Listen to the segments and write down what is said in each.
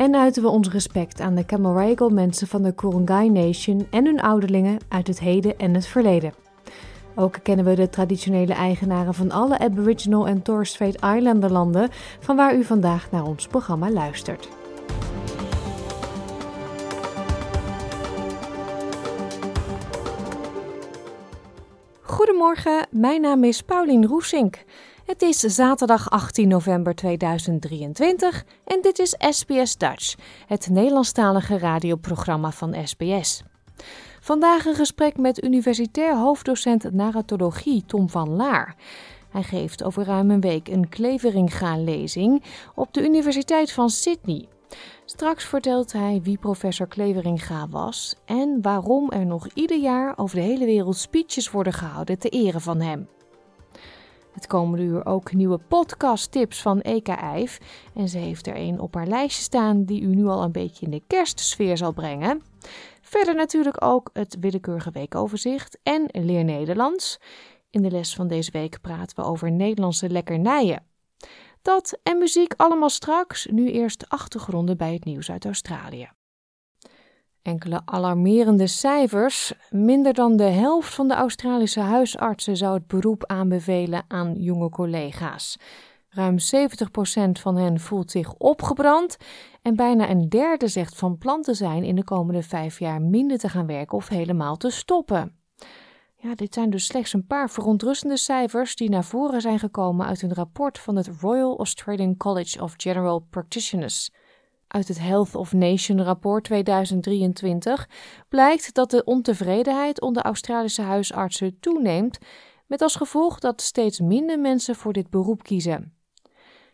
en uiten we ons respect aan de Camaragal mensen van de Kurungay Nation en hun ouderlingen uit het heden en het verleden. Ook kennen we de traditionele eigenaren van alle Aboriginal en Torres Strait Islander landen, van waar u vandaag naar ons programma luistert. Goedemorgen, mijn naam is Paulien Roesink. Het is zaterdag 18 november 2023 en dit is SBS Dutch, het Nederlandstalige radioprogramma van SBS. Vandaag een gesprek met universitair hoofddocent narratologie Tom van Laar. Hij geeft over ruim een week een Kleveringa-lezing op de Universiteit van Sydney. Straks vertelt hij wie professor Kleveringa was en waarom er nog ieder jaar over de hele wereld speeches worden gehouden ter ere van hem. Het komende uur ook nieuwe podcast-tips van Eka Eif. En ze heeft er een op haar lijstje staan die u nu al een beetje in de kerstsfeer zal brengen. Verder natuurlijk ook het willekeurige weekoverzicht en leer Nederlands. In de les van deze week praten we over Nederlandse lekkernijen. Dat en muziek allemaal straks. Nu eerst achtergronden bij het nieuws uit Australië. Enkele alarmerende cijfers. Minder dan de helft van de Australische huisartsen zou het beroep aanbevelen aan jonge collega's. Ruim 70% van hen voelt zich opgebrand en bijna een derde zegt van plan te zijn in de komende vijf jaar minder te gaan werken of helemaal te stoppen. Ja, dit zijn dus slechts een paar verontrustende cijfers die naar voren zijn gekomen uit een rapport van het Royal Australian College of General Practitioners. Uit het Health of Nation rapport 2023 blijkt dat de ontevredenheid onder Australische huisartsen toeneemt, met als gevolg dat steeds minder mensen voor dit beroep kiezen.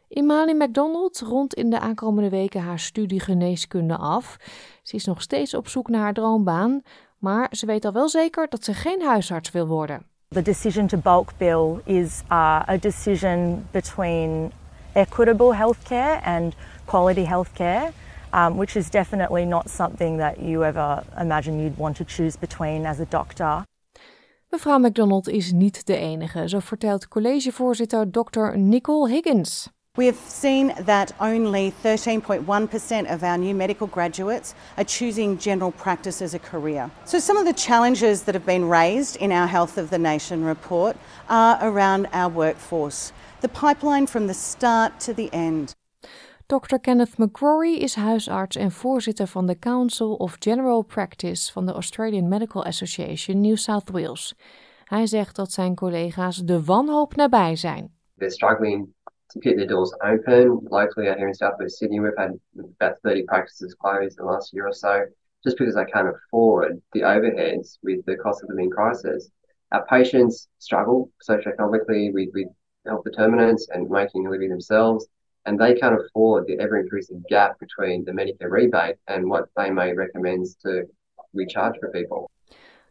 Imani MacDonald rond in de aankomende weken haar studie geneeskunde af. Ze is nog steeds op zoek naar haar droombaan, maar ze weet al wel zeker dat ze geen huisarts wil worden. The decision to bulk bill is uh, a decision between equitable healthcare and quality healthcare, um, which is definitely not something that you ever imagine you'd want to choose between as a doctor. Mevrouw McDonald is niet de enige, zo vertelt collegevoorzitter Dr. Nicole Higgins. We have seen that only 13.1% of our new medical graduates are choosing general practice as a career. So, some of the challenges that have been raised in our Health of the Nation report are around our workforce, the pipeline from the start to the end. Dr. Kenneth McCrory is huisarts en voorzitter van de Council of General Practice van de Australian Medical Association New South Wales. Hij zegt dat zijn collega's de wanhoop nabij zijn. They're struggling to keep their doors open. Locally out here in southwest Sydney, we've had about 30 practices closed in the last year or so, just because they can't afford the overheads with the cost of living crisis. Our patients struggle socioeconomically with, with health determinants and making a living themselves, and they can't afford the ever increasing gap between the Medicare rebate and what they may recommend to recharge for people.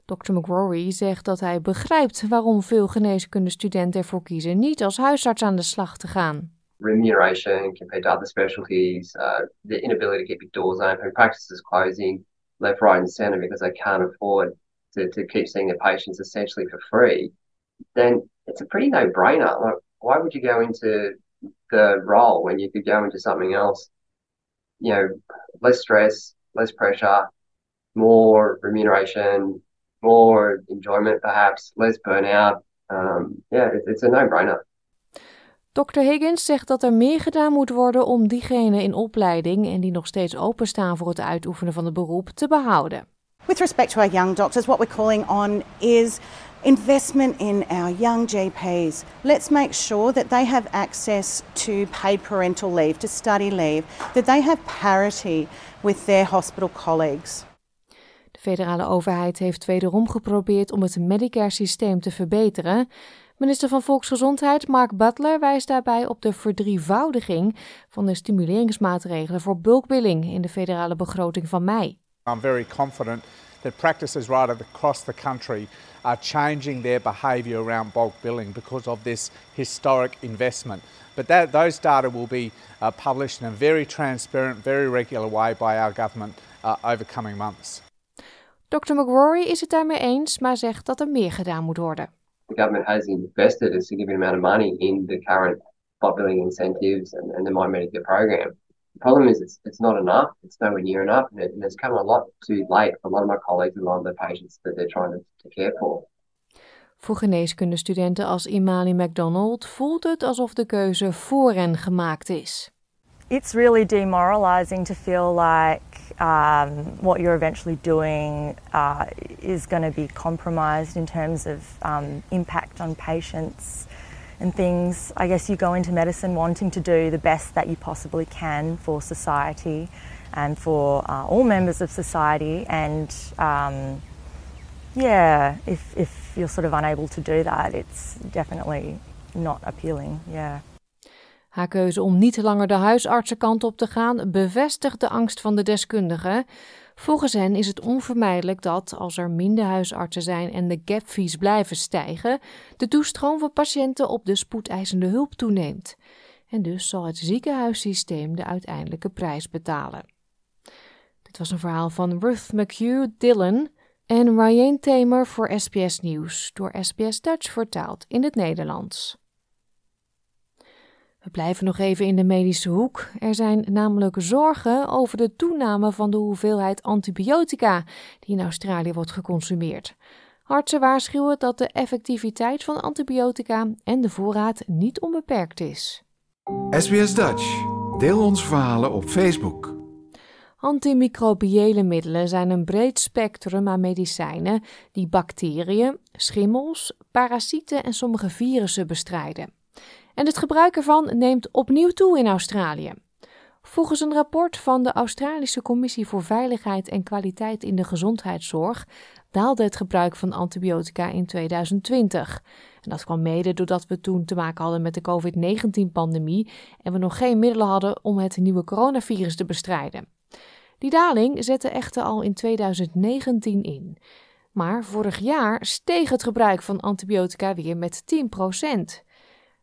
Dr. McRory zegt dat hij begrijpt waarom veel geneeskundestudenten ervoor kiezen niet als huisarts aan de slag te gaan. Remuneration compared to other specialties, uh, the inability to keep your doors open, practices closing left, right, and centre because they can't afford to, to keep seeing their patients essentially for free, then it's a pretty no brainer. Like, why would you go into the role when you could go into something else? You know, less stress, less pressure, more remuneration, more enjoyment, perhaps less burnout. Um, yeah, it, it's a no-brainer. Dr. Higgins zegt dat er meer gedaan moet worden om diegenen in opleiding en die nog steeds openstaan voor het uitoefenen van het beroep te behouden. With respect to our young doctors, what we're calling on is investment in our young GPs. Let's make sure that they have access to paid parental leave, to study leave, that they have parity with their hospital colleagues. De federale overheid heeft wederom geprobeerd om het Medicare-systeem te verbeteren. Minister van Volksgezondheid Mark Butler wijst daarbij op de verdrievoudiging van de stimuleringsmaatregelen voor bulkbilling in de federale begroting van mei. I'm very confident that practices right across the country are changing their behaviour around bulk billing because of this historic investment. But that, those data will be uh, published in a very transparent, very regular way by our government uh, over coming months. Dr. McRory is het daarmee eens, maar zegt dat er meer gedaan moet worden. The government has invested a significant amount of money in the current bulk billing incentives and, and the My Medicare program. The problem is it's, it's not enough. It's nowhere near enough, and, it, and it's come a lot too late for a lot of my colleagues and a lot of the patients that they're trying to, to care for. Voor geneeskundestudenten als Imani MacDonald voelt het alsof de keuze voor hen gemaakt is. It's really demoralizing to feel like um, what you're eventually doing uh, is going to be compromised in terms of um, impact on patients and things. I guess you go into medicine wanting to do the best that you possibly can for society and for uh, all members of society, and um, yeah, if, if you're sort of unable to do that, it's definitely not appealing. Yeah. Haar keuze om niet langer de huisartsenkant op te gaan bevestigt de angst van de deskundigen. Volgens hen is het onvermijdelijk dat, als er minder huisartsen zijn en de gapfees blijven stijgen, de toestroom van patiënten op de spoedeisende hulp toeneemt. En dus zal het ziekenhuissysteem de uiteindelijke prijs betalen. Dit was een verhaal van Ruth McHugh Dillon en Ryan Tamer voor SBS Nieuws, door SBS Dutch vertaald in het Nederlands. We blijven nog even in de medische hoek. Er zijn namelijk zorgen over de toename van de hoeveelheid antibiotica die in Australië wordt geconsumeerd. Artsen waarschuwen dat de effectiviteit van antibiotica en de voorraad niet onbeperkt is. SBS Dutch. Deel onze verhalen op Facebook. Antimicrobiële middelen zijn een breed spectrum aan medicijnen die bacteriën, schimmels, parasieten en sommige virussen bestrijden. En het gebruik ervan neemt opnieuw toe in Australië. Volgens een rapport van de Australische Commissie voor Veiligheid en Kwaliteit in de Gezondheidszorg daalde het gebruik van antibiotica in 2020. En dat kwam mede doordat we toen te maken hadden met de COVID-19-pandemie en we nog geen middelen hadden om het nieuwe coronavirus te bestrijden. Die daling zette echter al in 2019 in. Maar vorig jaar steeg het gebruik van antibiotica weer met 10%.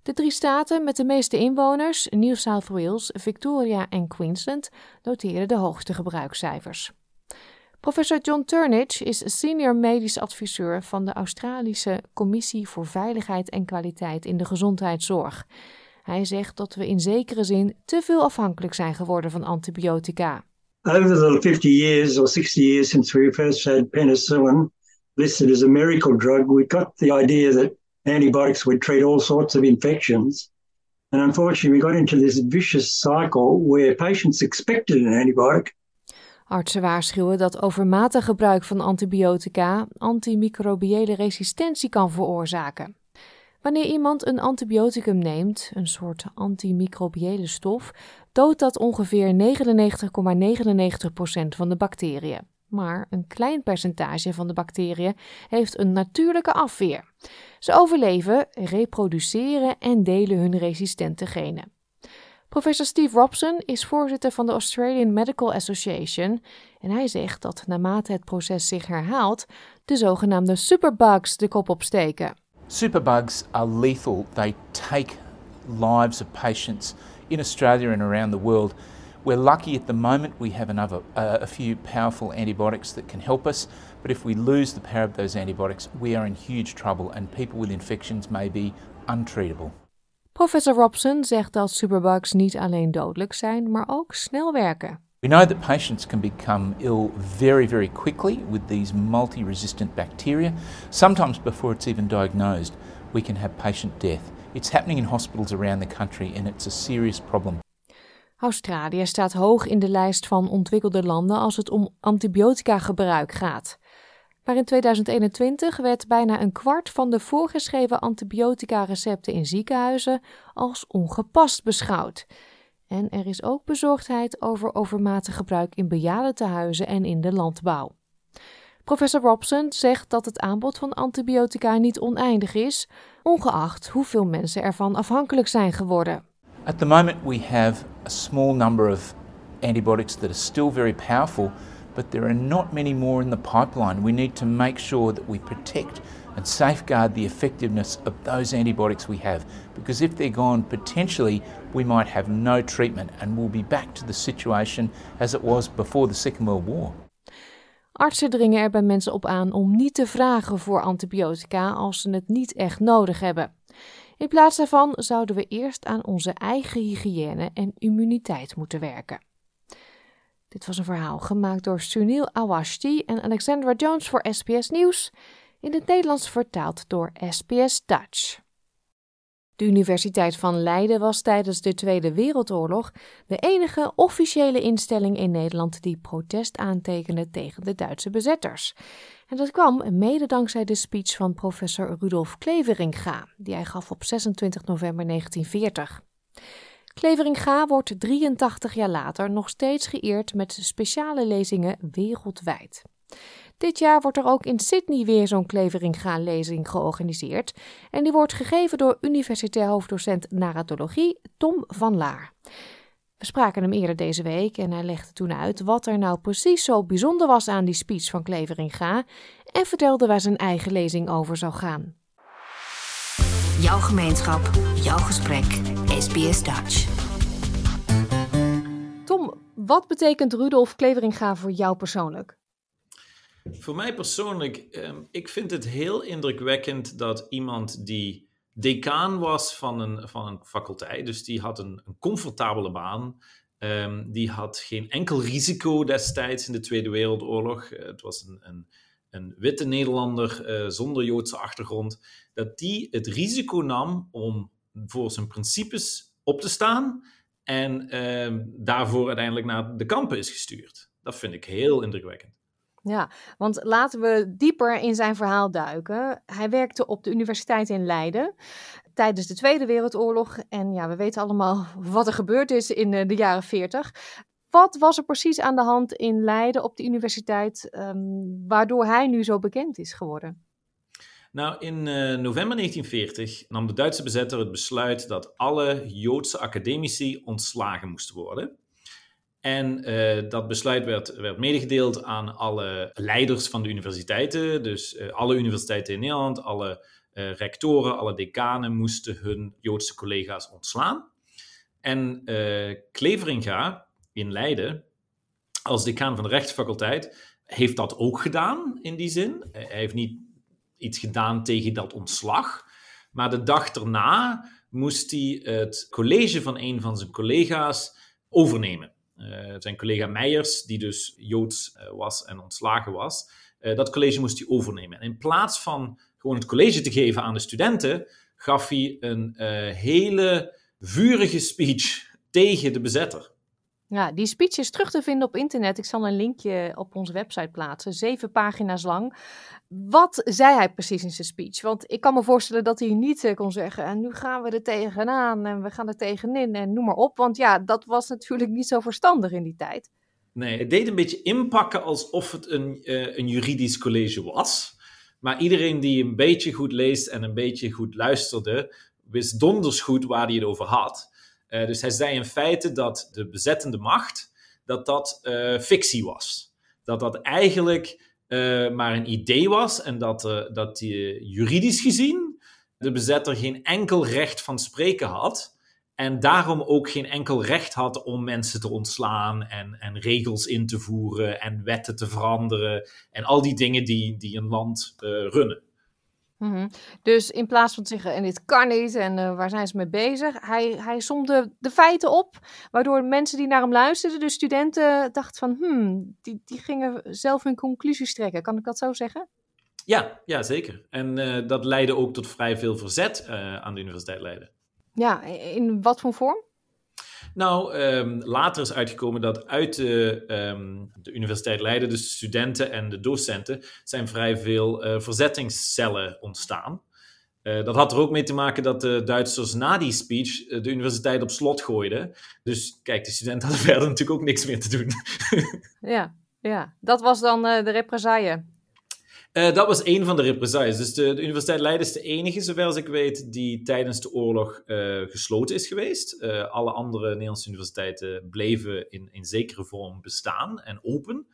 De drie staten met de meeste inwoners, New South Wales, Victoria en Queensland, noteren de hoogste gebruikscijfers. Professor John Turnage is senior medisch adviseur van de Australische Commissie voor Veiligheid en Kwaliteit in de Gezondheidszorg. Hij zegt dat we in zekere zin te veel afhankelijk zijn geworden van antibiotica. Over the 50 years or 60 years since we first had penicillin listed as a miracle drug, we got the idea that antibiotics would treat all sorts of infections. And unfortunately, we got into this vicious cycle where patients expected an antibiotic. Artsen waarschuwen dat overmatig gebruik van antibiotica antimicrobiële resistentie kan veroorzaken. Wanneer iemand een antibioticum neemt, een soort antimicrobiële stof, doodt dat ongeveer 99,99% van de bacteriën. Maar een klein percentage van de bacteriën heeft een natuurlijke afweer. Ze overleven, reproduceren en delen hun resistente genen. Professor Steve Robson is voorzitter van de Australian Medical Association en hij zegt dat naarmate het proces zich herhaalt, de zogenaamde superbugs de kop opsteken. Superbugs are lethal. They take lives of patients in Australia and around the world. We're lucky at the moment we have another, uh, a few powerful antibiotics that can help us, but if we lose the power of those antibiotics, we are in huge trouble and people with infections may be untreatable. Professor Robson zegt dat superbugs niet alleen dodelijk zijn, maar ook snel werken. We know that patients can become ill very, very quickly with these multi resistant bacteria. Sometimes, before it's even diagnosed, we can have patient death. It's happening in hospitals around the country and it's a serious problem. Australië staat hoog in de lijst van ontwikkelde landen als het om antibiotica gebruik gaat. Maar in 2021 werd bijna een kwart van de voorgeschreven antibiotica-recepten in ziekenhuizen als ongepast beschouwd. En er is ook bezorgdheid over overmatig gebruik in bejaardentehuizen en in de landbouw. Professor Robson zegt dat het aanbod van antibiotica niet oneindig is, ongeacht hoeveel mensen ervan afhankelijk zijn geworden. At the moment, we have a small number of antibiotics that are still very powerful, but there are not many more in the pipeline. We need to make sure that we protect and safeguard the effectiveness of those antibiotics we have. Because if they're gone, potentially we might have no treatment and we'll be back to the situation as it was before the Second World War. Artsen dringen er bij mensen op aan om niet te vragen voor antibiotica als ze het niet echt nodig hebben. In plaats daarvan zouden we eerst aan onze eigen hygiëne en immuniteit moeten werken. Dit was een verhaal gemaakt door Sunil Awashti en Alexandra Jones voor SBS Nieuws, in het Nederlands vertaald door SBS Dutch. De Universiteit van Leiden was tijdens de Tweede Wereldoorlog de enige officiële instelling in Nederland die protest aantekende tegen de Duitse bezetters. En dat kwam mede dankzij de speech van professor Rudolf Kleveringa, die hij gaf op 26 november 1940. Kleveringa wordt 83 jaar later nog steeds geëerd met speciale lezingen wereldwijd. Dit jaar wordt er ook in Sydney weer zo'n Kleveringa-lezing georganiseerd. En die wordt gegeven door universitair hoofddocent narratologie Tom van Laar. We spraken hem eerder deze week en hij legde toen uit wat er nou precies zo bijzonder was aan die speech van Kleveringa en vertelde waar zijn eigen lezing over zou gaan. Jouw gemeenschap, jouw gesprek, SBS Dutch. Tom, wat betekent Rudolf Kleveringa voor jou persoonlijk? Voor mij persoonlijk, um, ik vind het heel indrukwekkend dat iemand die decaan was van een, van een faculteit, dus die had een, een comfortabele baan, um, die had geen enkel risico destijds in de Tweede Wereldoorlog. Uh, het was een, een, een witte Nederlander uh, zonder Joodse achtergrond, dat die het risico nam om voor zijn principes op te staan en uh, daarvoor uiteindelijk naar de kampen is gestuurd. Dat vind ik heel indrukwekkend. Ja, want laten we dieper in zijn verhaal duiken. Hij werkte op de Universiteit in Leiden tijdens de Tweede Wereldoorlog. En ja, we weten allemaal wat er gebeurd is in eh, de jaren 40. Wat was er precies aan de hand in Leiden op de universiteit, um, waardoor hij nu zo bekend is geworden? Nou, in uh, november 1940 nam de Duitse bezetter het besluit dat alle Joodse academici ontslagen moesten worden. En uh, dat besluit werd, werd medegedeeld aan alle leiders van de universiteiten. Dus uh, alle universiteiten in Nederland, alle uh, rectoren, alle decanen moesten hun Joodse collega's ontslaan. En Kleveringa in Leiden, als decaan van de rechtsfaculteit, heeft dat ook gedaan in die zin. hij heeft niet iets gedaan tegen dat ontslag. Maar de dag erna moest hij het college van een van zijn collega's overnemen. Uh, zijn collega Meijers, die dus Joods uh, was en ontslagen was, uh, dat college moest hij overnemen. En in plaats van gewoon het college te geven aan de studenten, gaf hij een hele vurige speech tegen de bezetter. Ja, die speech is terug te vinden op internet. Ik zal een linkje op onze website plaatsen. Zeven pagina's lang. Wat zei hij precies in zijn speech? Want ik kan me voorstellen dat hij niet eh, kon zeggen. En nu gaan we er tegenaan en we gaan er tegenin en noem maar op. Want ja, dat was natuurlijk niet zo verstandig in die tijd. Nee, het deed een beetje inpakken alsof het een, uh, een juridisch college was. Maar iedereen die een beetje goed leest en een beetje goed luisterde, wist donders goed waar hij het over had. Uh, dus hij zei in feite dat de bezettende macht, dat dat uh, fictie was. Dat dat eigenlijk uh, maar een idee was en dat, dat die, juridisch gezien de bezetter geen enkel recht van spreken had. En daarom ook geen enkel recht had om mensen te ontslaan en, en regels in te voeren en wetten te veranderen en al die dingen die, die een land runnen. Mm -hmm. Dus in plaats van te zeggen, en dit kan niet, en uh, waar zijn ze mee bezig? Hij, hij somde de feiten op, waardoor mensen die naar hem luisterden, de studenten, dachten van, hmm, die, die gingen zelf hun conclusies trekken. Kan ik dat zo zeggen? Ja, ja zeker. En uh, dat leidde ook tot vrij veel verzet uh, aan de Universiteit Leiden. Ja, in wat voor vorm? Nou, um, later is uitgekomen dat uit de, um, de Universiteit Leiden, dus de studenten en de docenten, zijn vrij veel uh, verzettingscellen ontstaan. Uh, dat had er ook mee te maken dat de Duitsers na die speech uh, de universiteit op slot gooiden. Dus kijk, de studenten hadden verder natuurlijk ook niks meer te doen. ja, ja, dat was dan de represaille. Uh, dat was een van de represailles. Dus de, Universiteit Leiden is de enige, zover als ik weet, die tijdens de oorlog uh, gesloten is geweest. Uh, alle andere Nederlandse universiteiten bleven in, in zekere vorm bestaan en open.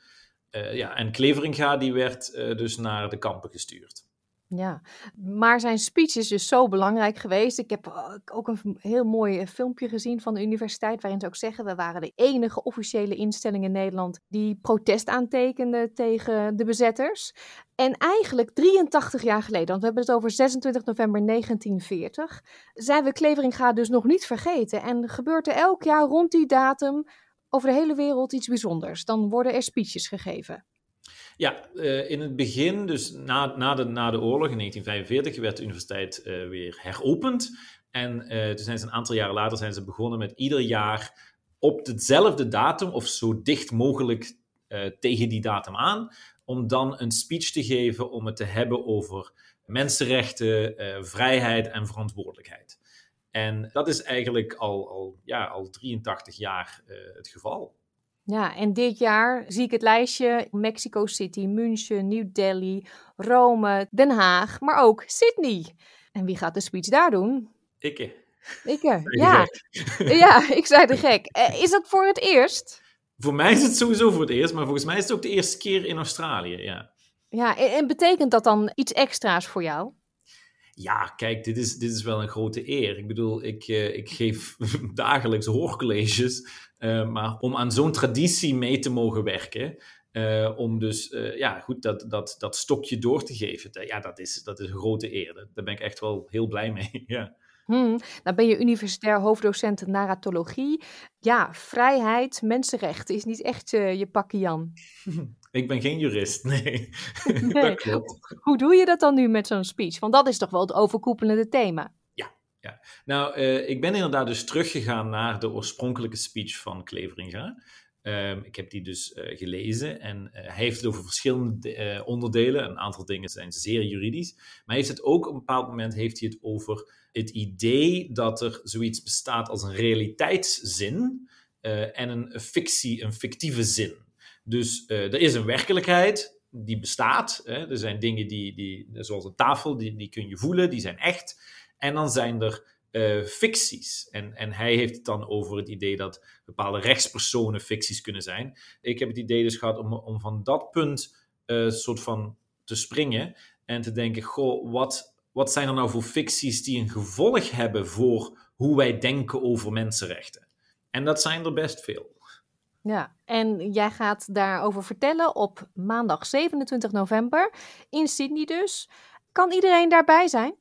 ja, en Kleveringa die werd dus naar de kampen gestuurd. Ja, maar zijn speech is dus zo belangrijk geweest. Ik heb eh, ook een heel mooi eh, filmpje gezien van de universiteit, waarin ze ook zeggen: we waren de enige officiële instelling in Nederland die protest aantekende tegen de bezetters. En eigenlijk 83 jaar geleden, want we hebben het over 26 november 1940, zijn we Kleveringa dus nog niet vergeten. En gebeurt er elk jaar rond die datum over de hele wereld iets bijzonders. Dan worden er speeches gegeven. Ja, uh, in het begin, dus na, na, de, na de oorlog in 1945, werd de universiteit uh, weer heropend. En uh, toen zijn ze een aantal jaren later zijn ze begonnen met ieder jaar op dezelfde datum, of zo dicht mogelijk tegen die datum aan, om dan een speech te geven om het te hebben over mensenrechten, vrijheid en verantwoordelijkheid. En dat is eigenlijk al, al, ja, al 83 jaar het geval. Ja, en dit jaar zie ik het lijstje Mexico City, München, New Delhi, Rome, Den Haag, maar ook Sydney. En wie gaat de speech daar doen? Ikke. Ikke, ja. ja, ik zei de gek. Eh, is dat voor het eerst? Voor mij is het sowieso voor het eerst, maar volgens mij is het ook de eerste keer in Australië, ja. Ja, en betekent dat dan iets extra's voor jou? Ja, kijk, dit is, dit is wel een grote eer. Ik bedoel, ik, uh, ik geef dagelijks hoorcolleges. Uh, maar om aan zo'n traditie mee te mogen werken. Uh, om dus ja, goed, dat, dat, dat stokje door te geven. Ja, dat is, dat is een grote eer. Daar ben ik echt wel heel blij mee. ja. Hmm, nou ben je universitair hoofddocent narratologie. Ja, vrijheid, mensenrechten is niet echt je pakje Jan. Ik ben geen jurist, nee. nee. dat klopt. Hoe doe je dat dan nu met zo'n speech? Want dat is toch wel het overkoepelende thema. Ja, ja. nou, uh, ik ben inderdaad dus teruggegaan naar de oorspronkelijke speech van Kleveringa. Um, ik heb die dus uh, gelezen en uh, hij heeft het over verschillende onderdelen. Een aantal dingen zijn zeer juridisch. Maar hij heeft het ook op een bepaald moment heeft hij het over het idee dat er zoiets bestaat als een realiteitszin en een fictie, een fictieve zin. Dus uh, er is een werkelijkheid die bestaat. Hè? Er zijn dingen die, die, zoals een tafel, die, die kun je voelen, die zijn echt. En dan zijn er uh, ficties. En, en hij heeft het dan over het idee dat bepaalde rechtspersonen ficties kunnen zijn. Ik heb het idee dus gehad om, om van dat punt uh, soort van te springen en te denken: goh, wat, wat zijn er nou voor ficties die een gevolg hebben voor hoe wij denken over mensenrechten? En dat zijn er best veel. Ja, en jij gaat daarover vertellen op maandag 27 november in Sydney dus. Kan iedereen daarbij zijn?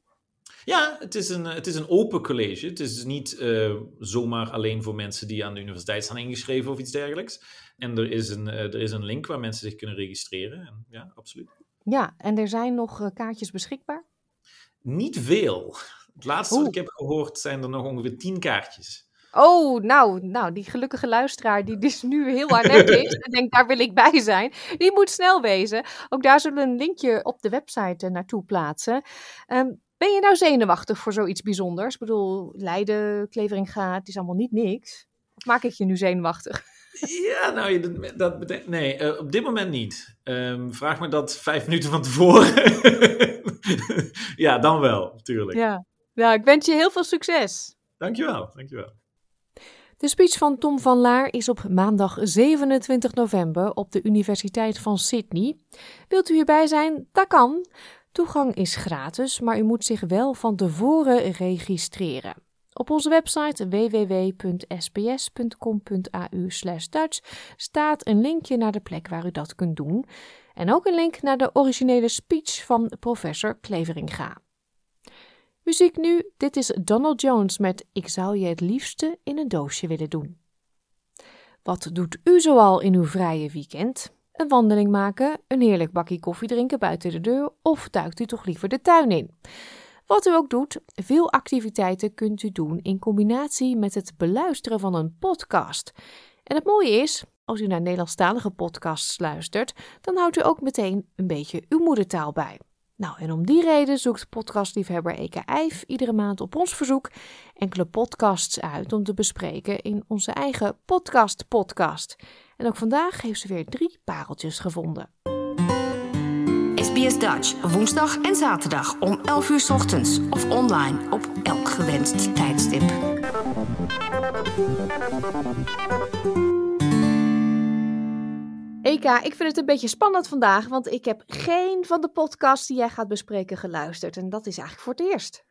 Ja, het is een, het is een open college. Het is niet uh, zomaar alleen voor mensen die aan de universiteit staan ingeschreven of iets dergelijks. En er is een, uh, er is een link waar mensen zich kunnen registreren. En, ja, absoluut. Ja, en er zijn nog uh, kaartjes beschikbaar? Niet veel. Het laatste Oeh. wat ik heb gehoord zijn er nog ongeveer 10 kaartjes. Oh, nou, nou, die gelukkige luisteraar die dus nu heel hard is en denkt, daar wil ik bij zijn, die moet snel wezen. Ook daar zullen we een linkje op de website uh, naartoe plaatsen. Um, ben je nou zenuwachtig voor zoiets bijzonders? Ik bedoel, Leiden, Klevering gaat, het is allemaal niet niks. Of maak ik je nu zenuwachtig? Ja, nou, dat, dat betekent. Nee, uh, op dit moment niet. Um, vraag me dat vijf minuten van tevoren. ja, dan wel, natuurlijk. Ja. Nou, ik wens je heel veel succes. Dankjewel, dankjewel. De speech van Tom van Laar is op maandag 27 november op de Universiteit van Sydney. Wilt u hierbij zijn? Dat kan. Toegang is gratis, maar u moet zich wel van tevoren registreren. Op onze website www.sbs.com.au/dutch staat een linkje naar de plek waar u dat kunt doen en ook een link naar de originele speech van professor Kleveringa. Muziek nu, dit is Donald Jones met Ik zou je het liefste in een doosje willen doen. Wat doet u zoal in uw vrije weekend? Een wandeling maken, een heerlijk bakje koffie drinken buiten de deur of duikt u toch liever de tuin in? Wat u ook doet, veel activiteiten kunt u doen in combinatie met het beluisteren van een podcast. En het mooie is, als u naar Nederlandstalige podcasts luistert, dan houdt u ook meteen een beetje uw moedertaal bij. Nou, en om die reden zoekt podcastliefhebber Eke Eif iedere maand op ons verzoek enkele podcasts uit om te bespreken in onze eigen podcast-podcast. En ook vandaag heeft ze weer drie pareltjes gevonden. SBS Dutch, woensdag en zaterdag om 11 uur ochtends of online op elk gewenst tijdstip. Eka, ik vind het een beetje spannend vandaag, want ik heb geen van de podcasts die jij gaat bespreken geluisterd. En dat is eigenlijk voor het eerst.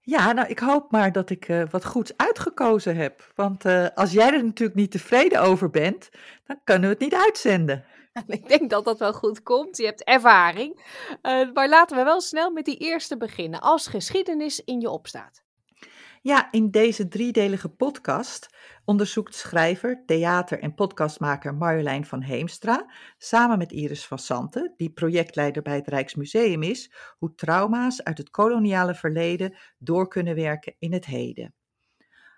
Ja, nou, ik hoop maar dat ik uh, wat goeds uitgekozen heb. Want uh, als jij er natuurlijk niet tevreden over bent, dan kunnen we het niet uitzenden. Ik denk dat dat wel goed komt. Je hebt ervaring. Uh, maar laten we wel snel met die eerste beginnen. Als geschiedenis in je opstaat. Ja, in deze driedelige podcast onderzoekt schrijver, theater- en podcastmaker Marjolein van Heemstra samen met Iris van Santen, die projectleider bij het Rijksmuseum is, hoe trauma's uit het koloniale verleden door kunnen werken in het heden.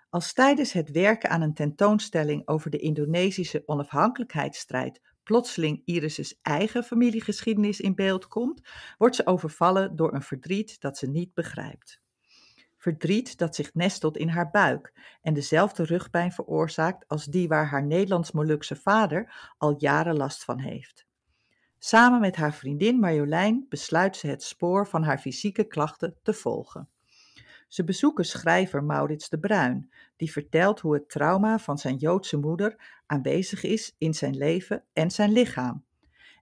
Als tijdens het werken aan een tentoonstelling over de Indonesische onafhankelijkheidsstrijd plotseling Iris' eigen familiegeschiedenis in beeld komt, wordt ze overvallen door een verdriet dat ze niet begrijpt. Verdriet dat zich nestelt in haar buik en dezelfde rugpijn veroorzaakt als die waar haar Nederlands-Molukse vader al jaren last van heeft. Samen met haar vriendin Marjolein besluit ze het spoor van haar fysieke klachten te volgen. Ze bezoeken schrijver Maurits de Bruin, die vertelt hoe het trauma van zijn Joodse moeder aanwezig is in zijn leven en zijn lichaam.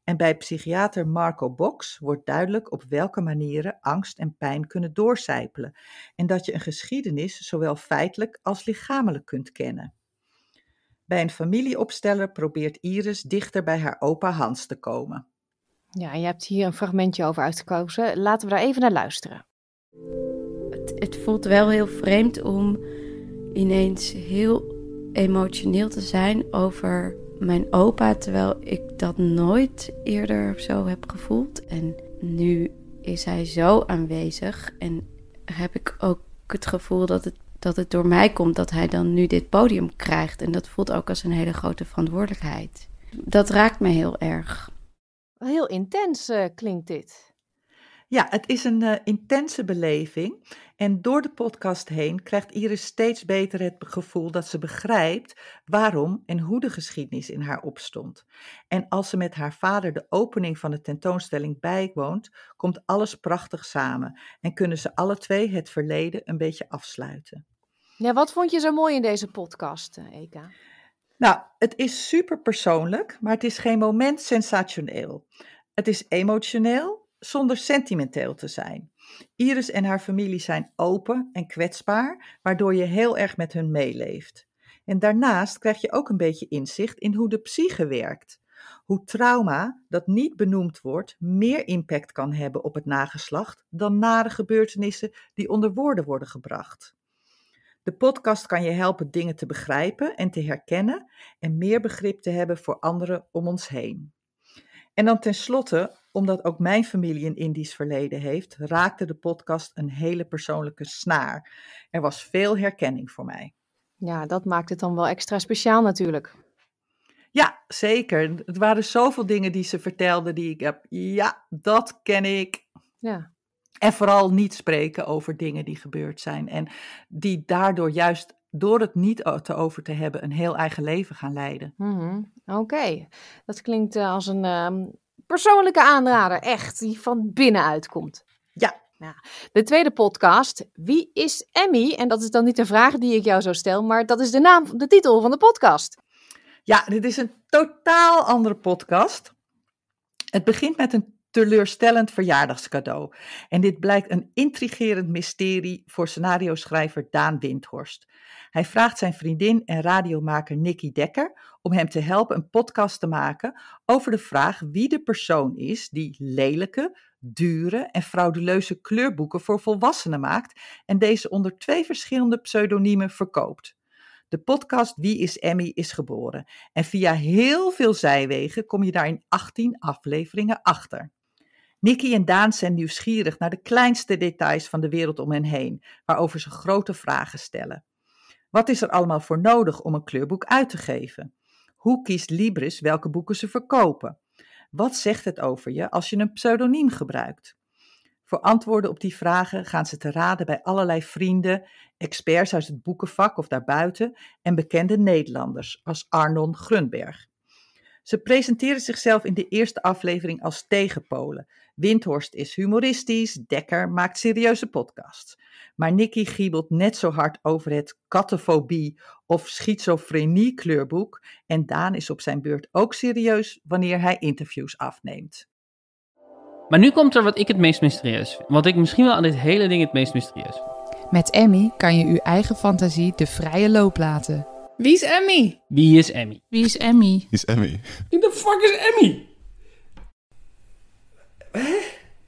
En bij psychiater Marco Box wordt duidelijk op welke manieren angst en pijn kunnen doorcijpelen en dat je een geschiedenis zowel feitelijk als lichamelijk kunt kennen. Bij een familieopsteller probeert Iris dichter bij haar opa Hans te komen. Ja, je hebt hier een fragmentje over uitgekozen. Laten we daar even naar luisteren. Het, het voelt wel heel vreemd om ineens heel emotioneel te zijn over mijn opa, terwijl ik dat nooit eerder zo heb gevoeld. En nu is hij zo aanwezig en heb ik ook het gevoel dat het, dat het door mij komt dat hij dan nu dit podium krijgt. En dat voelt ook als een hele grote verantwoordelijkheid. Dat raakt me heel erg. Heel intens uh, klinkt dit. Ja, het is een uh, intense beleving. En door de podcast heen krijgt Iris steeds beter het gevoel dat ze begrijpt waarom en hoe de geschiedenis in haar opstond. En als ze met haar vader de opening van de tentoonstelling bijwoont, komt alles prachtig samen en kunnen ze alle twee het verleden een beetje afsluiten. Ja, wat vond je zo mooi in deze podcast, eh, Eka? Nou, het is super persoonlijk, maar het is geen moment sensationeel. Het is emotioneel zonder sentimenteel te zijn. Iris en haar familie zijn open en kwetsbaar, waardoor je heel erg met hun meeleeft. En daarnaast krijg je ook een beetje inzicht in hoe de psyche werkt. Hoe trauma, dat niet benoemd wordt, meer impact kan hebben op het nageslacht dan nare gebeurtenissen die onder woorden worden gebracht. De podcast kan je helpen dingen te begrijpen en te herkennen en meer begrip te hebben voor anderen om ons heen. En dan tenslotte, omdat ook mijn familie een Indisch verleden heeft, raakte de podcast een hele persoonlijke snaar. Er was veel herkenning voor mij. Ja, dat maakt het dan wel extra speciaal natuurlijk. Ja, zeker. Het waren zoveel dingen die ze vertelde die ik heb. Ja, dat ken ik. Ja. En vooral niet spreken over dingen die gebeurd zijn. En die daardoor juist door het niet te over te hebben, een heel eigen leven gaan leiden. Mm Oké, dat klinkt uh, als een um, persoonlijke aanrader, echt, die van binnenuit komt. Ja. ja. De tweede podcast, Wie is Emmy? En dat is dan niet de vraag die ik jou zo stel, maar dat is de naam, de titel van de podcast. Ja, dit is een totaal andere podcast. Het begint met een teleurstellend verjaardagscadeau. En dit blijkt een intrigerend mysterie voor scenario-schrijver Daan Windhorst. Hij vraagt zijn vriendin en radiomaker Nicky Dekker om hem te helpen een podcast te maken over de vraag wie de persoon is die lelijke, dure en frauduleuze kleurboeken voor volwassenen maakt en deze onder twee verschillende pseudoniemen verkoopt. De podcast Wie is Emmy is geboren en via heel veel zijwegen kom je daar in 18 afleveringen achter. Nicky en Daan zijn nieuwsgierig naar de kleinste details van de wereld om hen heen, waarover ze grote vragen stellen. Wat is er allemaal voor nodig om een kleurboek uit te geven? Hoe kiest Libris welke boeken ze verkopen? Wat zegt het over je als je een pseudoniem gebruikt? Voor antwoorden op die vragen gaan ze te raden bij allerlei vrienden, experts uit het boekenvak of daarbuiten en bekende Nederlanders als Arnon Grunberg. Ze presenteren zichzelf in de eerste aflevering als tegenpolen. Windhorst is humoristisch, Dekker maakt serieuze podcasts. Maar Nicky giebelt net zo hard over het kattenfobie of schizofrenie kleurboek. En Daan is op zijn beurt ook serieus wanneer hij interviews afneemt. Maar nu komt er wat ik het meest mysterieus vind. Wat ik misschien wel aan dit hele ding het meest mysterieus vind. Met Emmy kan je uw eigen fantasie de vrije loop laten. Wie is Emmy? Wie is Emmy? Wie is Emmy? Wie is Emmy? Wie de fuck is Emmy? Hè?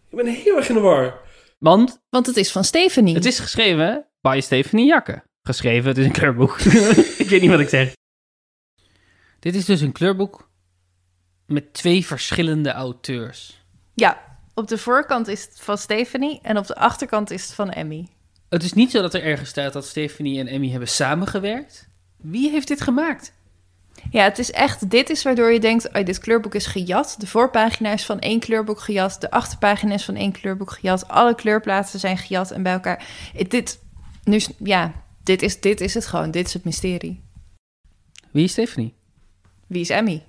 Ik ben heel erg in de war. Want? Want het is van Stephanie. Het is geschreven bij Stephanie Jakke. Geschreven, het is een kleurboek. ik weet niet wat ik zeg. Dit is dus een kleurboek met twee verschillende auteurs. Ja, op de voorkant is het van Stephanie en op de achterkant is het van Emmy. Het is niet zo dat er ergens staat dat Stephanie en Emmy hebben samengewerkt. Wie heeft dit gemaakt? Ja, het is echt, dit is waardoor je denkt, oh, dit kleurboek is gejat. De voorpagina is van één kleurboek gejat, de achterpagina is van één kleurboek gejat. Alle kleurplaatsen zijn gejat en bij elkaar. Dit, nu, ja, dit is, dit is het gewoon, dit is het mysterie. Wie is Stephanie? Wie is Emmy?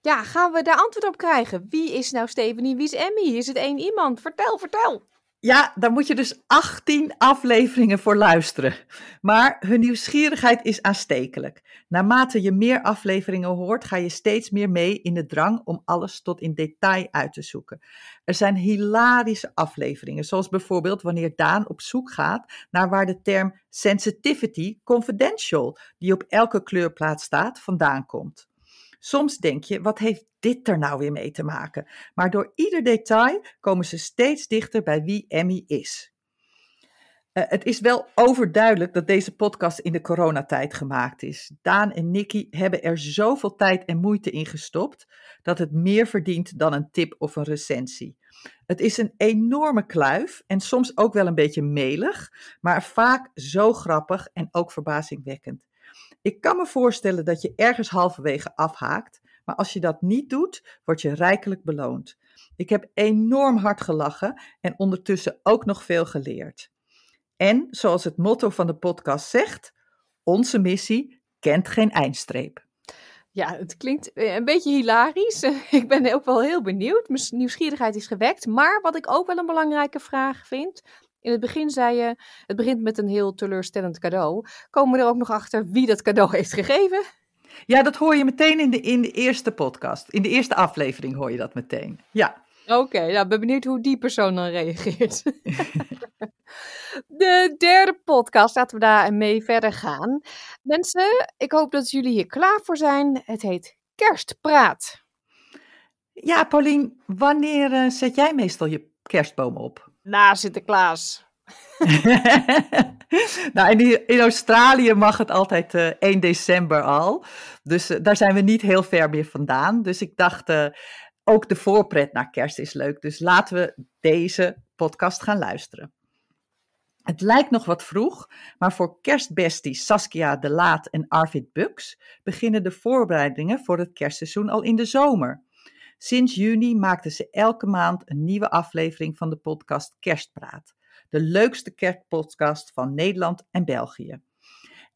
Ja, gaan we daar antwoord op krijgen? Wie is nou Stephanie? Wie is Emmy? Is het één iemand? Vertel, vertel. Ja, daar moet je dus 18 afleveringen voor luisteren. Maar hun nieuwsgierigheid is aanstekelijk. Naarmate je meer afleveringen hoort, ga je steeds meer mee in de drang om alles tot in detail uit te zoeken. Er zijn hilarische afleveringen, zoals bijvoorbeeld wanneer Daan op zoek gaat naar waar de term sensitivity confidential, die op elke kleurplaat staat, vandaan komt. Soms denk je, wat heeft dit er nou weer mee te maken? Maar door ieder detail komen ze steeds dichter bij wie Emmy is. Uh, het is wel overduidelijk dat deze podcast in de coronatijd gemaakt is. Daan en Nicky hebben er zoveel tijd en moeite in gestopt dat het meer verdient dan een tip of een recensie. Het is een enorme kluif en soms ook wel een beetje melig, maar vaak zo grappig en ook verbazingwekkend. Ik kan me voorstellen dat je ergens halverwege afhaakt, maar als je dat niet doet, word je rijkelijk beloond. Ik heb enorm hard gelachen en ondertussen ook nog veel geleerd. En zoals het motto van de podcast zegt, onze missie kent geen eindstreep. Ja, het klinkt eh, een beetje hilarisch. Ik ben ook wel heel benieuwd. Mijn nieuwsgierigheid is gewekt. Maar wat ik ook wel een belangrijke vraag vind, in het begin zei je, het begint met een heel teleurstellend cadeau. Komen we er ook nog achter wie dat cadeau heeft gegeven? Ja, dat hoor je meteen in de, in de eerste podcast. In de eerste aflevering hoor je dat meteen. Ja. Oké, okay, nou ben benieuwd hoe die persoon dan reageert. de derde podcast, laten we daar mee verder gaan. Mensen, ik hoop dat jullie hier klaar voor zijn. Het heet Kerstpraat. Ja, Paulien, wanneer uh, zet jij meestal je kerstboom op? Na Sinterklaas. nou, in, Australië mag het altijd uh, 1 december al. Dus uh, daar zijn we niet heel ver meer vandaan. Dus ik dacht, uh, ook de voorpret naar kerst is leuk. Dus laten we deze podcast gaan luisteren. Het lijkt nog wat vroeg, maar voor kerstbesties Saskia de Laat en Arvid Bux beginnen de voorbereidingen voor het kerstseizoen al in de zomer. Sinds juni maakten ze elke maand een nieuwe aflevering van de podcast Kerstpraat. De leukste kerstpodcast van Nederland en België.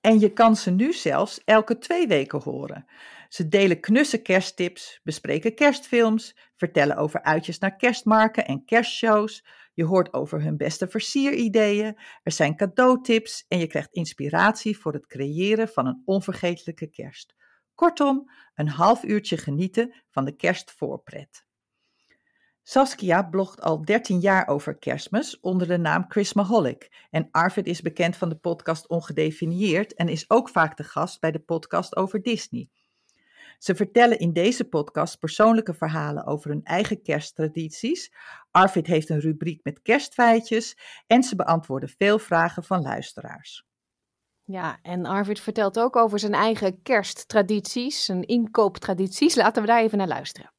En je kan ze nu zelfs elke twee weken horen. Ze delen knusse kersttips, bespreken kerstfilms, vertellen over uitjes naar kerstmarken en kerstshows. Je hoort over hun beste versierideeën, er zijn cadeautips en je krijgt inspiratie voor het creëren van een onvergetelijke kerst. Kortom, een half uurtje genieten van de kerstvoorpret. Saskia blogt al 13 jaar over kerstmis onder de naam Christmaholic. En Arvid is bekend van de podcast Ongedefinieerd en is ook vaak de gast bij de podcast over Disney. Ze vertellen in deze podcast persoonlijke verhalen over hun eigen kersttradities. Arvid heeft een rubriek met kerstfeitjes en ze beantwoorden veel vragen van luisteraars. Ja, en Arvid vertelt ook over zijn eigen kersttradities, zijn inkooptradities. Laten we daar even naar luisteren.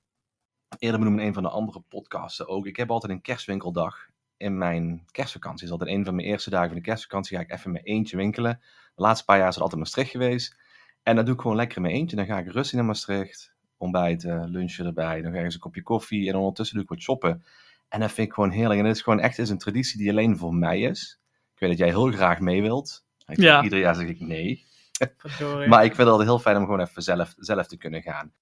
Eerder benoemde een van de andere podcasten ook. Ik heb altijd een kerstwinkeldag in mijn kerstvakantie. is altijd een van mijn eerste dagen van de kerstvakantie. Ga ik even mijn eentje winkelen. De laatste paar jaar is het altijd Maastricht geweest. En dat doe ik gewoon lekker in eentje. Dan ga ik rustig naar Maastricht. Ontbijten, lunchen erbij. Dan ga ik eens een kopje koffie. En ondertussen doe ik wat shoppen. En dat vind ik gewoon heerlijk. En het is gewoon echt is een traditie die alleen voor mij is. Ik weet dat jij heel graag mee wilt. Ik ja. Ieder jaar zeg ik nee. maar ik vind het altijd heel fijn om gewoon even zelf, zelf te kunnen gaan.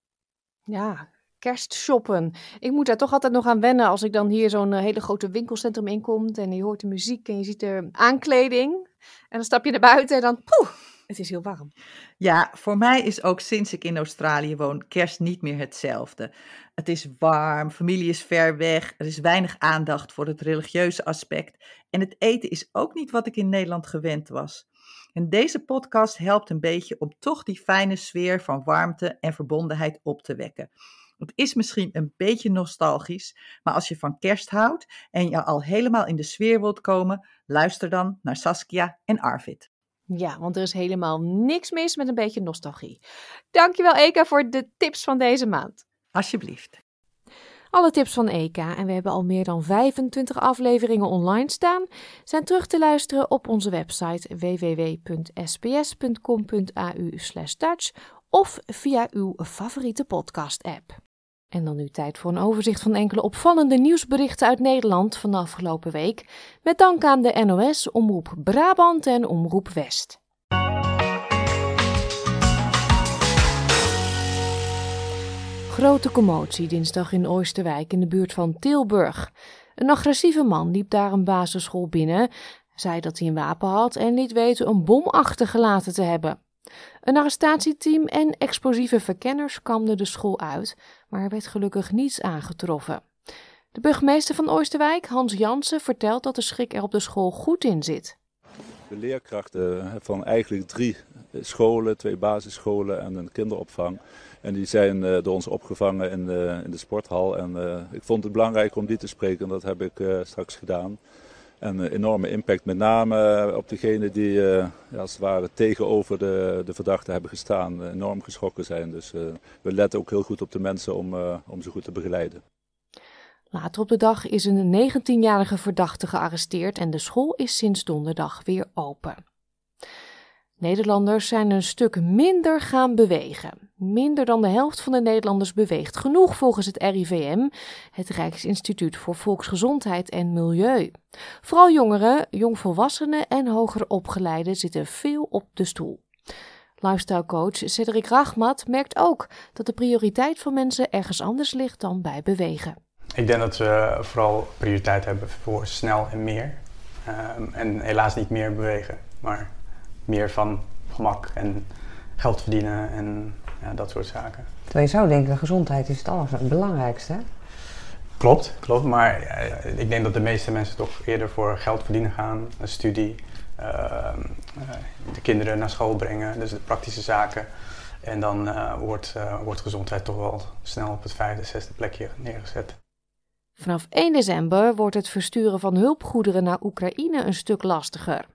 Ja, kerstshoppen. Ik moet daar toch altijd nog aan wennen als ik dan hier zo'n eh, hele grote winkelcentrum inkomt en je hoort de muziek en je ziet de aankleding. En dan stap je naar buiten en dan, poeh, het is heel warm. Ja, voor mij is ook sinds ik in Australië woon kerst niet meer hetzelfde. Het is warm, familie is ver weg, er is weinig aandacht voor het religieuze aspect en het eten is ook niet wat ik in Nederland gewend was. En deze podcast helpt een beetje om toch die fijne sfeer van warmte en verbondenheid op te wekken. Het is misschien een beetje nostalgisch, maar als je van kerst houdt en je al helemaal in de sfeer wilt komen, luister dan naar Saskia en Arvid. Ja, want er is helemaal niks mis met een beetje nostalgie. Dankjewel Eka voor de tips van deze maand. Alsjeblieft. Alle tips van Eka, en we hebben al meer dan 25 afleveringen online staan, zijn terug te luisteren op onze website www.sbs.com.au/dutch of via uw favoriete podcast-app. En dan nu tijd voor een overzicht van enkele opvallende nieuwsberichten uit Nederland van de afgelopen week. Met dank aan de NOS, Omroep Brabant en Omroep West. Grote commotie dinsdag in Oosterwijk in de buurt van Tilburg. Een agressieve man liep daar een basisschool binnen, zei dat hij een wapen had en liet weten een bom achtergelaten te hebben. Een arrestatieteam en explosieve verkenners kamden de school uit, maar er werd gelukkig niets aangetroffen. De burgemeester van Oosterwijk, Hans Jansen, vertelt dat de schrik er op de school goed in zit. De leerkrachten van eigenlijk drie scholen, twee basisscholen en een kinderopvang. En die zijn uh, door ons opgevangen in de, in de sporthal. En uh, ik vond het belangrijk om die te spreken en dat heb ik straks gedaan. En een enorme impact, met name op degenen die als het ware tegenover de, de verdachte hebben gestaan, enorm geschrokken zijn. Dus we letten ook heel goed op de mensen om, om ze goed te begeleiden. Later op de dag is een 19-jarige verdachte gearresteerd en de school is sinds donderdag weer open. Nederlanders zijn een stuk minder gaan bewegen. Minder dan de helft van de Nederlanders beweegt genoeg volgens het RIVM, het Rijksinstituut voor Volksgezondheid en Milieu. Vooral jongeren, jongvolwassenen en hoger opgeleiden zitten veel op de stoel. Lifestylecoach Cedric Rachmat merkt ook dat de prioriteit van mensen ergens anders ligt dan bij bewegen. Ik denk dat we vooral prioriteit hebben voor snel en meer. Um, en helaas niet meer bewegen, maar meer van gemak en geld verdienen en ja, dat soort zaken. Terwijl je zou denken, gezondheid is het allerbelangrijkste. Hè? Klopt, klopt. Maar uh, ik denk dat de meeste mensen toch eerder voor geld verdienen gaan, een studie, uh, uh, de kinderen naar school brengen, dus de praktische zaken. En dan wordt, wordt gezondheid toch wel snel op het vijfde, zesde plekje neergezet. Vanaf 1 december wordt het versturen van hulpgoederen naar Oekraïne een stuk lastiger.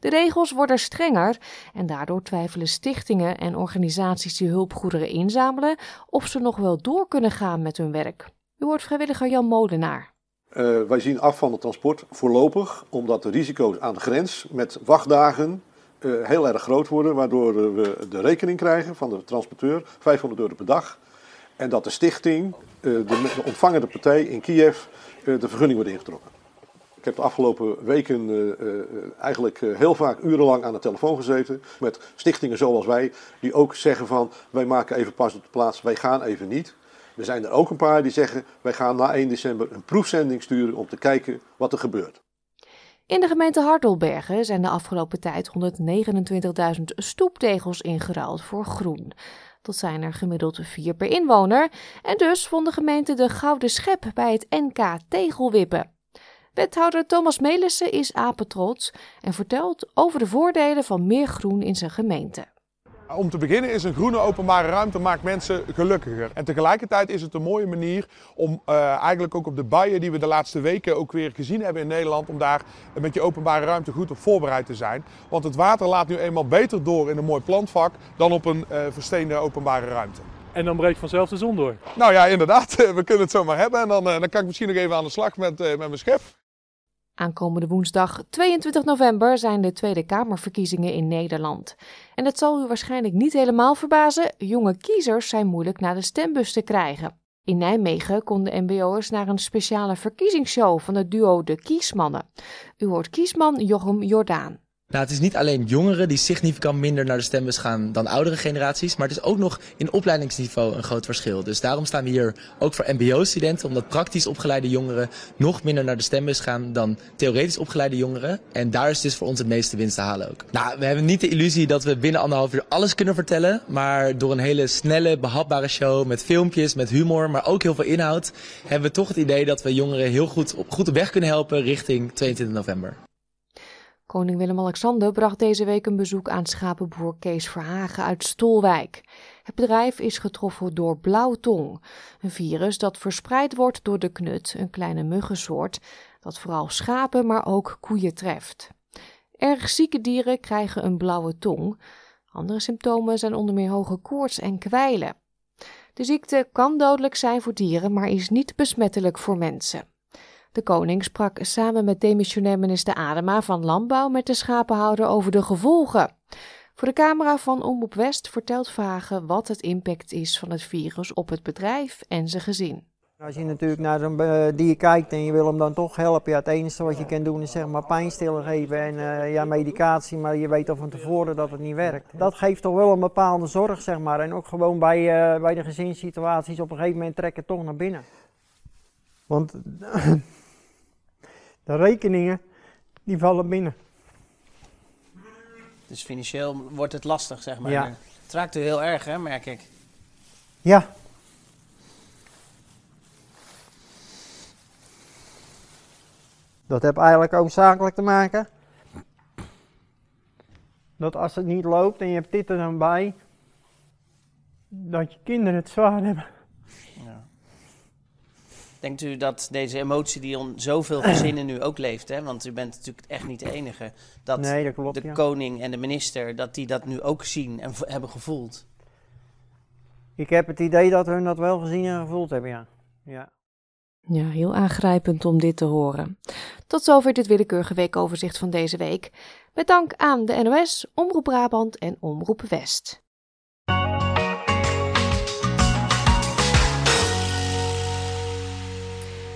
De regels worden strenger en daardoor twijfelen stichtingen en organisaties die hulpgoederen inzamelen of ze nog wel door kunnen gaan met hun werk. U hoort vrijwilliger Jan Molenaar. Uh, wij zien af van het transport voorlopig, omdat de risico's aan de grens met wachtdagen uh, heel erg groot worden, waardoor we de rekening krijgen van de transporteur, 500 euro per dag. En dat de stichting, de, de ontvangende partij in Kiev, de vergunning wordt ingetrokken. Ik heb de afgelopen weken uh, eigenlijk heel vaak urenlang aan de telefoon gezeten met stichtingen zoals wij, die ook zeggen van wij maken even pas op de plaats, wij gaan even niet. Er zijn er ook een paar die zeggen wij gaan na 1 december een proefzending sturen om te kijken wat er gebeurt. In de gemeente Hartelbergen zijn de afgelopen tijd 129.000 stoeptegels ingeruild voor groen. Zijn er gemiddeld vier per inwoner. En dus vond de gemeente de gouden schep bij het NK Tegelwippen. Wethouder Thomas Melissen is apetrots en vertelt over de voordelen van meer groen in zijn gemeente. Om te beginnen is een groene openbare ruimte maakt mensen gelukkiger. En tegelijkertijd is het een mooie manier om uh, eigenlijk ook op de buien die we de laatste weken ook weer gezien hebben in Nederland, om daar met je openbare ruimte goed op voorbereid te zijn. Want het water laat nu eenmaal beter door in een mooi plantvak dan op een uh, versteende openbare ruimte. En dan breekt vanzelf de zon door. Nou ja, inderdaad. We kunnen het zomaar hebben. En dan, uh, dan kan ik misschien nog even aan de slag met, met mijn schep. Aankomende woensdag 22 november zijn de Tweede Kamerverkiezingen in Nederland. En het zal u waarschijnlijk niet helemaal verbazen, jonge kiezers zijn moeilijk naar de stembus te krijgen. In Nijmegen konden MBO'ers naar een speciale verkiezingsshow van het duo De Kiesmannen. U hoort kiesman Jochem Jordaan. Nou, het is niet alleen jongeren die significant minder naar de stembus gaan dan oudere generaties, maar het is ook nog in opleidingsniveau een groot verschil. Dus daarom staan we hier ook voor MBO-studenten, omdat praktisch opgeleide jongeren nog minder naar de stembus gaan dan theoretisch opgeleide jongeren. En daar is dus voor ons het meeste winst te halen ook. Nou, we hebben niet de illusie dat we binnen anderhalf uur alles kunnen vertellen, maar door een hele snelle, behapbare show met filmpjes, met humor, maar ook heel veel inhoud, hebben we toch het idee dat we jongeren heel goed op, goed op weg kunnen helpen richting 22 november. Koning Willem-Alexander bracht deze week een bezoek aan schapenboer Kees Verhagen uit Stolwijk. Het bedrijf is getroffen door blauwtong, een virus dat verspreid wordt door de knut, een kleine muggensoort dat vooral schapen, maar ook koeien treft. Erg zieke dieren krijgen een blauwe tong. Andere symptomen zijn onder meer hoge koorts en kwijlen. De ziekte kan dodelijk zijn voor dieren, maar is niet besmettelijk voor mensen. De koning sprak samen met demissionair minister Adema van Landbouw met de schapenhouder over de gevolgen. Voor de camera van Omroep West vertelt Vragen wat het impact is van het virus op het bedrijf en zijn gezin. Als je natuurlijk naar zo'n uh, dier kijkt en je wil hem dan toch helpen, ja, het enige wat je kan doen is zeg maar pijnstiller geven en uh, ja, medicatie, maar je weet al van tevoren dat het niet werkt. Dat geeft toch wel een bepaalde zorg, zeg maar. En ook gewoon bij, uh, bij de gezinssituaties op een gegeven moment trekken toch naar binnen. Want de rekeningen, die vallen binnen. Dus financieel wordt het lastig, zeg maar. Ja. Het raakt u heel erg, hè, merk ik. Ja. Dat heeft eigenlijk ook zakelijk te maken. Dat als het niet loopt en je hebt dit er dan bij, dat je kinderen het zwaar hebben. Denkt u dat deze emotie die on zoveel gezinnen nu ook leeft, hè? want u bent natuurlijk echt niet de enige, dat, Nee, dat klopt, de ja. koning en de minister, dat die dat nu ook zien en hebben gevoeld? Ik heb het idee dat hun dat wel gezien en gevoeld hebben, ja. ja. Ja, heel aangrijpend om dit te horen. Tot zover dit willekeurige weekoverzicht van deze week. Met dank aan de NOS, Omroep Brabant en Omroep West.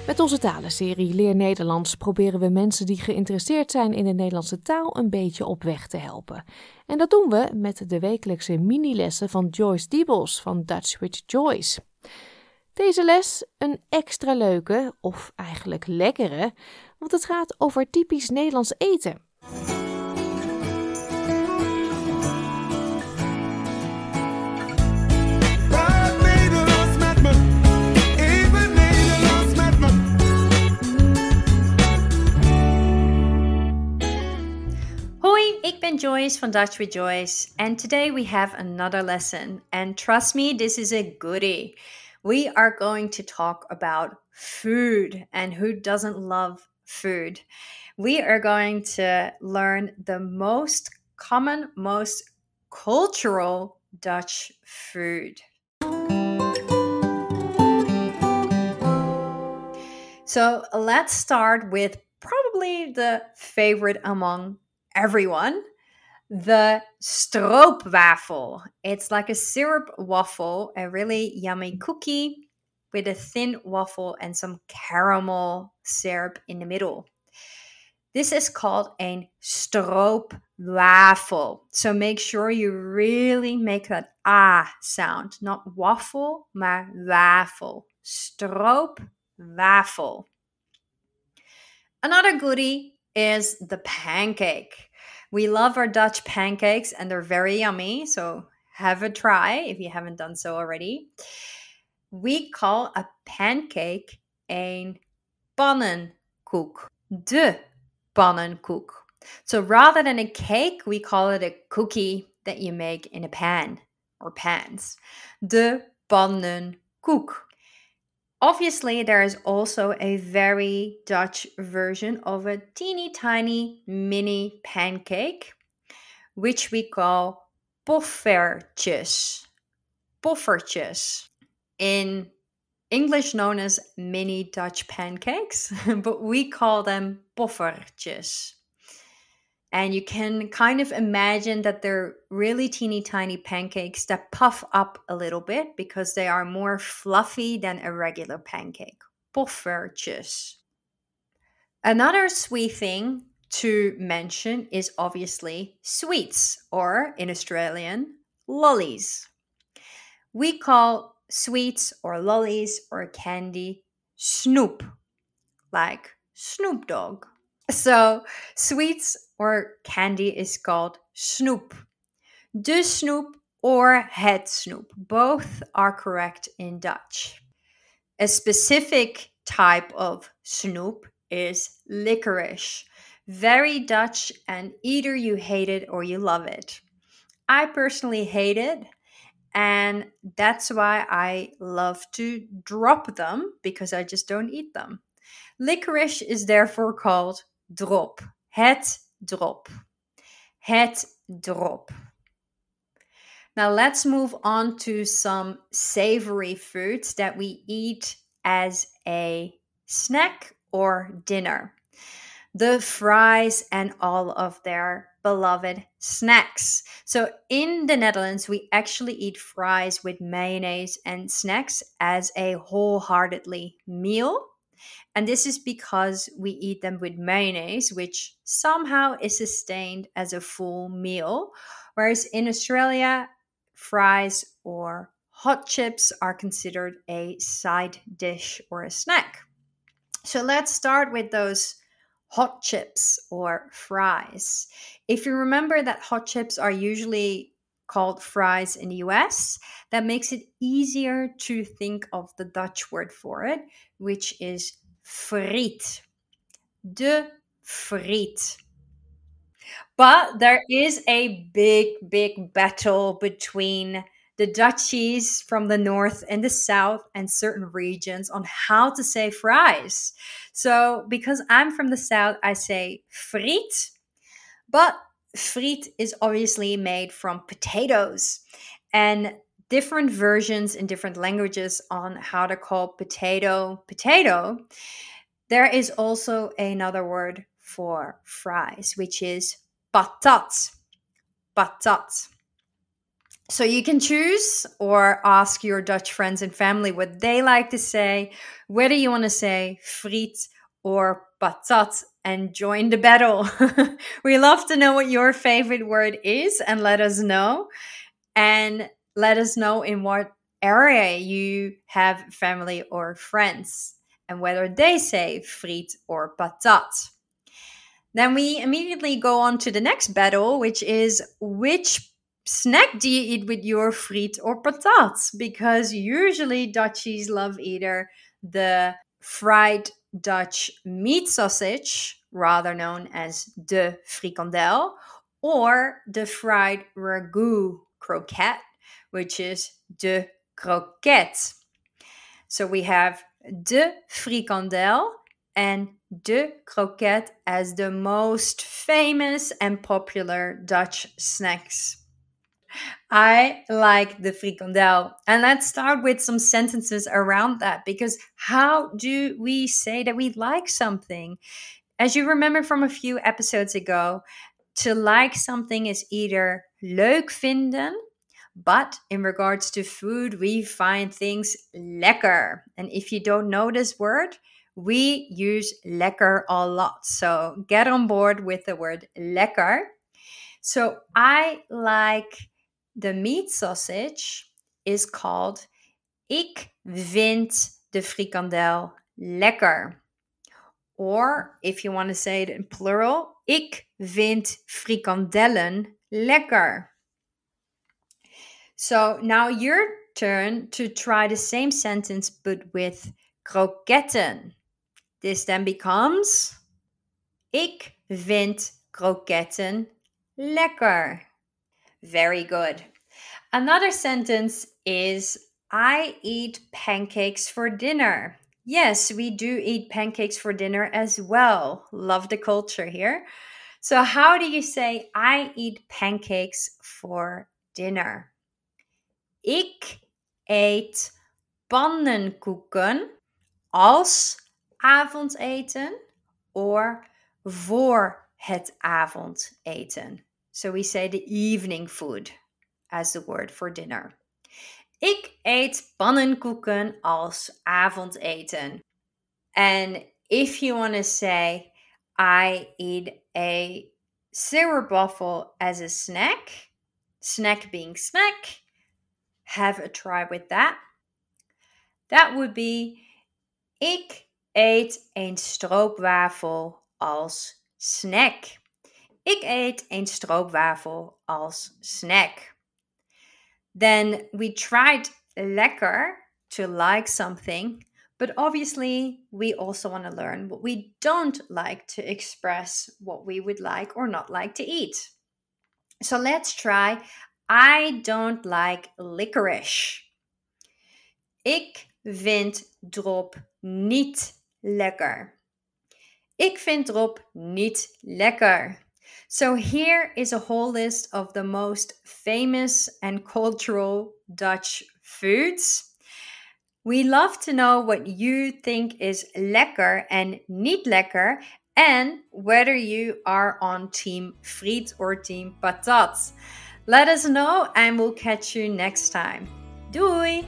Met onze talenserie Leer Nederlands proberen we mensen die geïnteresseerd zijn in de Nederlandse taal een beetje op weg te helpen. En dat doen we met de wekelijkse minilessen van Joyce Diebels van Dutch with Joyce. Deze les een extra leuke, of eigenlijk lekkere, want het gaat over typisch Nederlands eten. Ik ben Joyce van Dutch with Joyce, and today we have another lesson. And trust me, this is a goodie. We are going to talk about food, and who doesn't love food? We are going to learn the most common, most cultural Dutch food. So let's start with probably the favorite among everyone the stroopwafel. It's like a syrup waffle, a really yummy cookie with a thin waffle and some caramel syrup in the middle. This is called a stroopwafel. So make sure you really make that ah sound, not waffle, maar waffle. Stroopwafel. Another goodie is the pancake. We love our Dutch pancakes and they're very yummy, so have a try if you haven't done so already. We call a pancake een pannenkoek. De pannenkoek. So rather than a cake, we call it a cookie that you make in a pan or pans. De pannenkoek. Obviously, there is also a very Dutch version of a teeny tiny mini pancake, which we call poffertjes. Poffertjes. In English known as mini Dutch pancakes, but we call them poffertjes. And you can kind of imagine that they're really teeny tiny pancakes that puff up a little bit because they are more fluffy than a regular pancake. Poffertjes. Another sweet thing to mention is obviously sweets, or in Australian, lollies. We call sweets or lollies or candy snoop, like Snoop Dogg. So, sweets or candy is called snoep. De snoep or het snoep. Both are correct in Dutch. A specific type of snoep is licorice. Very Dutch, and either you hate it or you love it. I personally hate it, and that's why I love to drop them because I just don't eat them. Licorice is therefore called drop. Het drop. Het drop. Now let's move on to some savory foods that we eat as a snack or dinner. The fries and all of their beloved snacks. So in the Netherlands, we actually eat fries with mayonnaise and snacks as a wholeheartedly meal. And this is because we eat them with mayonnaise, which somehow is sustained as a full meal. Whereas in Australia, fries or hot chips are considered a side dish or a snack. So let's start with those hot chips or fries. If you remember that hot chips are usually called fries in the US, that makes it easier to think of the Dutch word for it, which is friet. De friet. But there is a big, big battle between the Dutchies from the north and the south and certain regions on how to say fries. So, because I'm from the south, I say friet, but friet is obviously made from potatoes and different versions in different languages on how to call potato potato. There is also another word for fries, which is patat. Patat. So you can choose or ask your Dutch friends and family what they like to say, whether you want to say friet or patat and join the battle. we love to know what your favorite word is and let us know. And let us know in what area you have family or friends and whether they say friet or patat. Then we immediately go on to the next battle, which is which snack do you eat with your friet or patat? Because usually Dutchies love either the fried Dutch meat sausage, rather known as de frikandel, or the fried ragout croquette, which is de croquette. So we have de frikandel and de croquette as the most famous and popular Dutch snacks. I like the frikandel. And let's start with some sentences around that because how do we say that we like something? As you remember from a few episodes ago, to like something is either leuk vinden, but in regards to food, we find things lekker. And if you don't know this word, we use lekker a lot. So get on board with the word lekker. So I like the meat sausage is called Ik vind de frikandel lekker. Or if you want to say it in plural, Ik vind frikandellen lekker. So now your turn to try the same sentence but with kroketten. This then becomes Ik vind kroketten lekker. Very good. Another sentence is I eat pancakes for dinner. Yes, we do eat pancakes for dinner as well. Love the culture here. So, how do you say I eat pancakes for dinner? Ik eet pannenkoeken als avondeten or voor het avondeten. So we say the evening food as the word for dinner. Ik eet pannenkoeken als avondeten. And if you want to say, I eat a syrup waffle as a snack, snack being snack, have a try with that. That would be ik eet een stroopwafel als snack. Ik eet een stroopwafel als snack. Then we tried lekker to like something, but obviously we also want to learn what we don't like to express what we would like or not like to eat. So let's try I don't like licorice. Ik vind drop niet lekker. Ik vind drop niet lekker. So here is a whole list of the most famous and cultural Dutch foods. We love to know what you think is lekker and niet lekker and whether you are on team friet or team patat. Let us know and we'll catch you next time. Doei!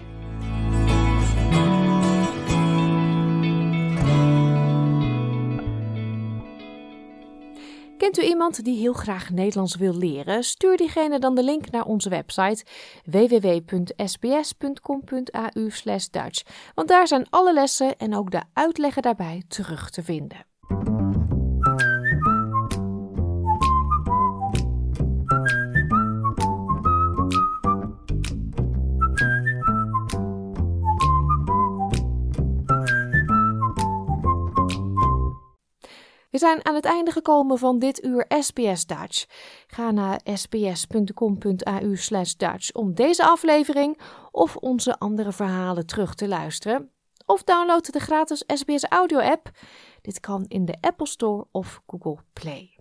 Kent u iemand die heel graag Nederlands wil leren? Stuur diegene dan de link naar onze website www.sbs.com.au/dutch, want daar zijn alle lessen en ook de uitleggen daarbij terug te vinden. We zijn aan het einde gekomen van dit uur SBS Dutch. Ga naar sbs.com.au Dutch om deze aflevering of onze andere verhalen terug te luisteren. Of download de gratis SBS Audio app. Dit kan in de Apple Store of Google Play.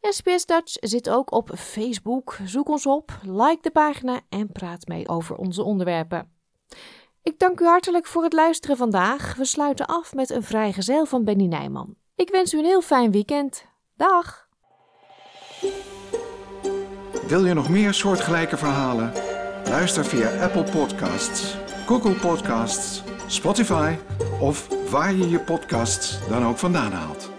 SBS Dutch zit ook op Facebook. Zoek ons op, like de pagina en praat mee over onze onderwerpen. Ik dank u hartelijk voor het luisteren vandaag. We sluiten af met een vrijgezel van Benny Nijman. Ik wens u een heel fijn weekend. Dag! Wil je nog meer soortgelijke verhalen? Luister via Apple Podcasts, Google Podcasts, Spotify of waar je je podcasts dan ook vandaan haalt.